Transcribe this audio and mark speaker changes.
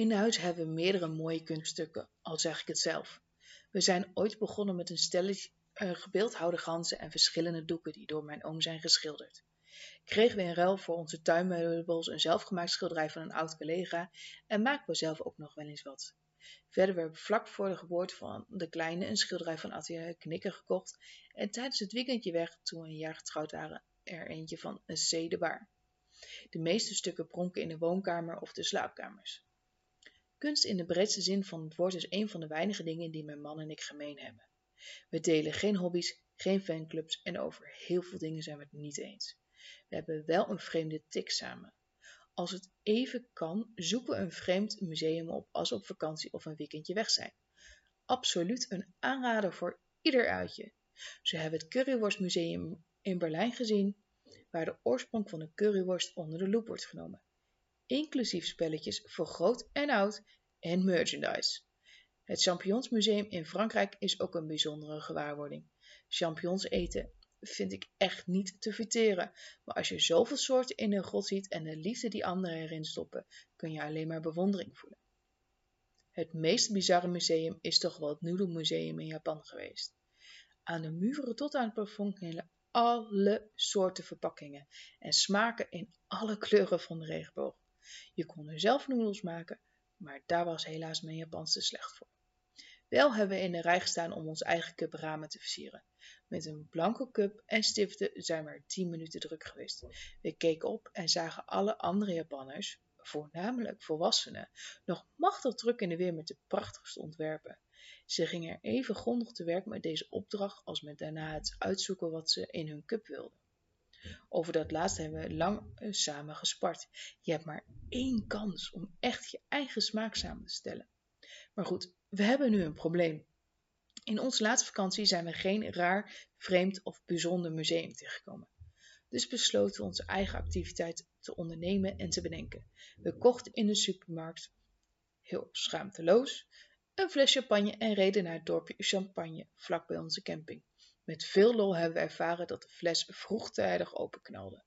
Speaker 1: In huis hebben we meerdere mooie kunststukken, al zeg ik het zelf. We zijn ooit begonnen met een stelletje uh, gebeeldhouwde ganzen en verschillende doeken die door mijn oom zijn geschilderd. Kregen we in ruil voor onze tuinmeubels een zelfgemaakt schilderij van een oud collega en maken we zelf ook nog wel eens wat. Verder werden we vlak voor de geboorte van de kleine een schilderij van Atje Knikker gekocht en tijdens het weekendje weg, toen we een jaar getrouwd waren, er eentje van een C. de. De meeste stukken pronken in de woonkamer of de slaapkamers. Kunst in de breedste zin van het woord is een van de weinige dingen die mijn man en ik gemeen hebben. We delen geen hobby's, geen fanclubs en over heel veel dingen zijn we het niet eens. We hebben wel een vreemde tik samen. Als het even kan, zoeken we een vreemd museum op als we op vakantie of een weekendje weg zijn. Absoluut een aanrader voor ieder uitje. Zo hebben we het Currywurstmuseum in Berlijn gezien, waar de oorsprong van de curryworst onder de loep wordt genomen. Inclusief spelletjes voor groot en oud en merchandise. Het Champignonsmuseum in Frankrijk is ook een bijzondere gewaarwording. Champignons eten vind ik echt niet te verteren, maar als je zoveel soorten in een grot ziet en de liefde die anderen erin stoppen, kun je alleen maar bewondering voelen. Het meest bizarre museum is toch wel het Noodle Museum in Japan geweest. Aan de muren tot aan het plafond hingen alle soorten verpakkingen en smaken in alle kleuren van de regenboog. Je kon er zelf noedels maken, maar daar was helaas mijn Japans te slecht voor. Wel hebben we in de rij gestaan om ons eigen cup ramen te versieren. Met een blanke cup en stiften zijn we er 10 minuten druk geweest. We keken op en zagen alle andere Japanners, voornamelijk volwassenen, nog machtig druk in de weer met de prachtigste ontwerpen. Ze gingen er even grondig te werk met deze opdracht als met daarna het uitzoeken wat ze in hun cup wilden. Over dat laatste hebben we lang eh, samen gespart. Je hebt maar één kans om echt je eigen smaak samen te stellen. Maar goed, we hebben nu een probleem. In onze laatste vakantie zijn we geen raar, vreemd of bijzonder museum tegengekomen. Dus besloten we onze eigen activiteit te ondernemen en te bedenken. We kochten in de supermarkt, heel schaamteloos, een fles champagne en reden naar het dorpje Champagne, vlak bij onze camping. Met veel lol hebben we ervaren dat de fles vroegtijdig openknalde.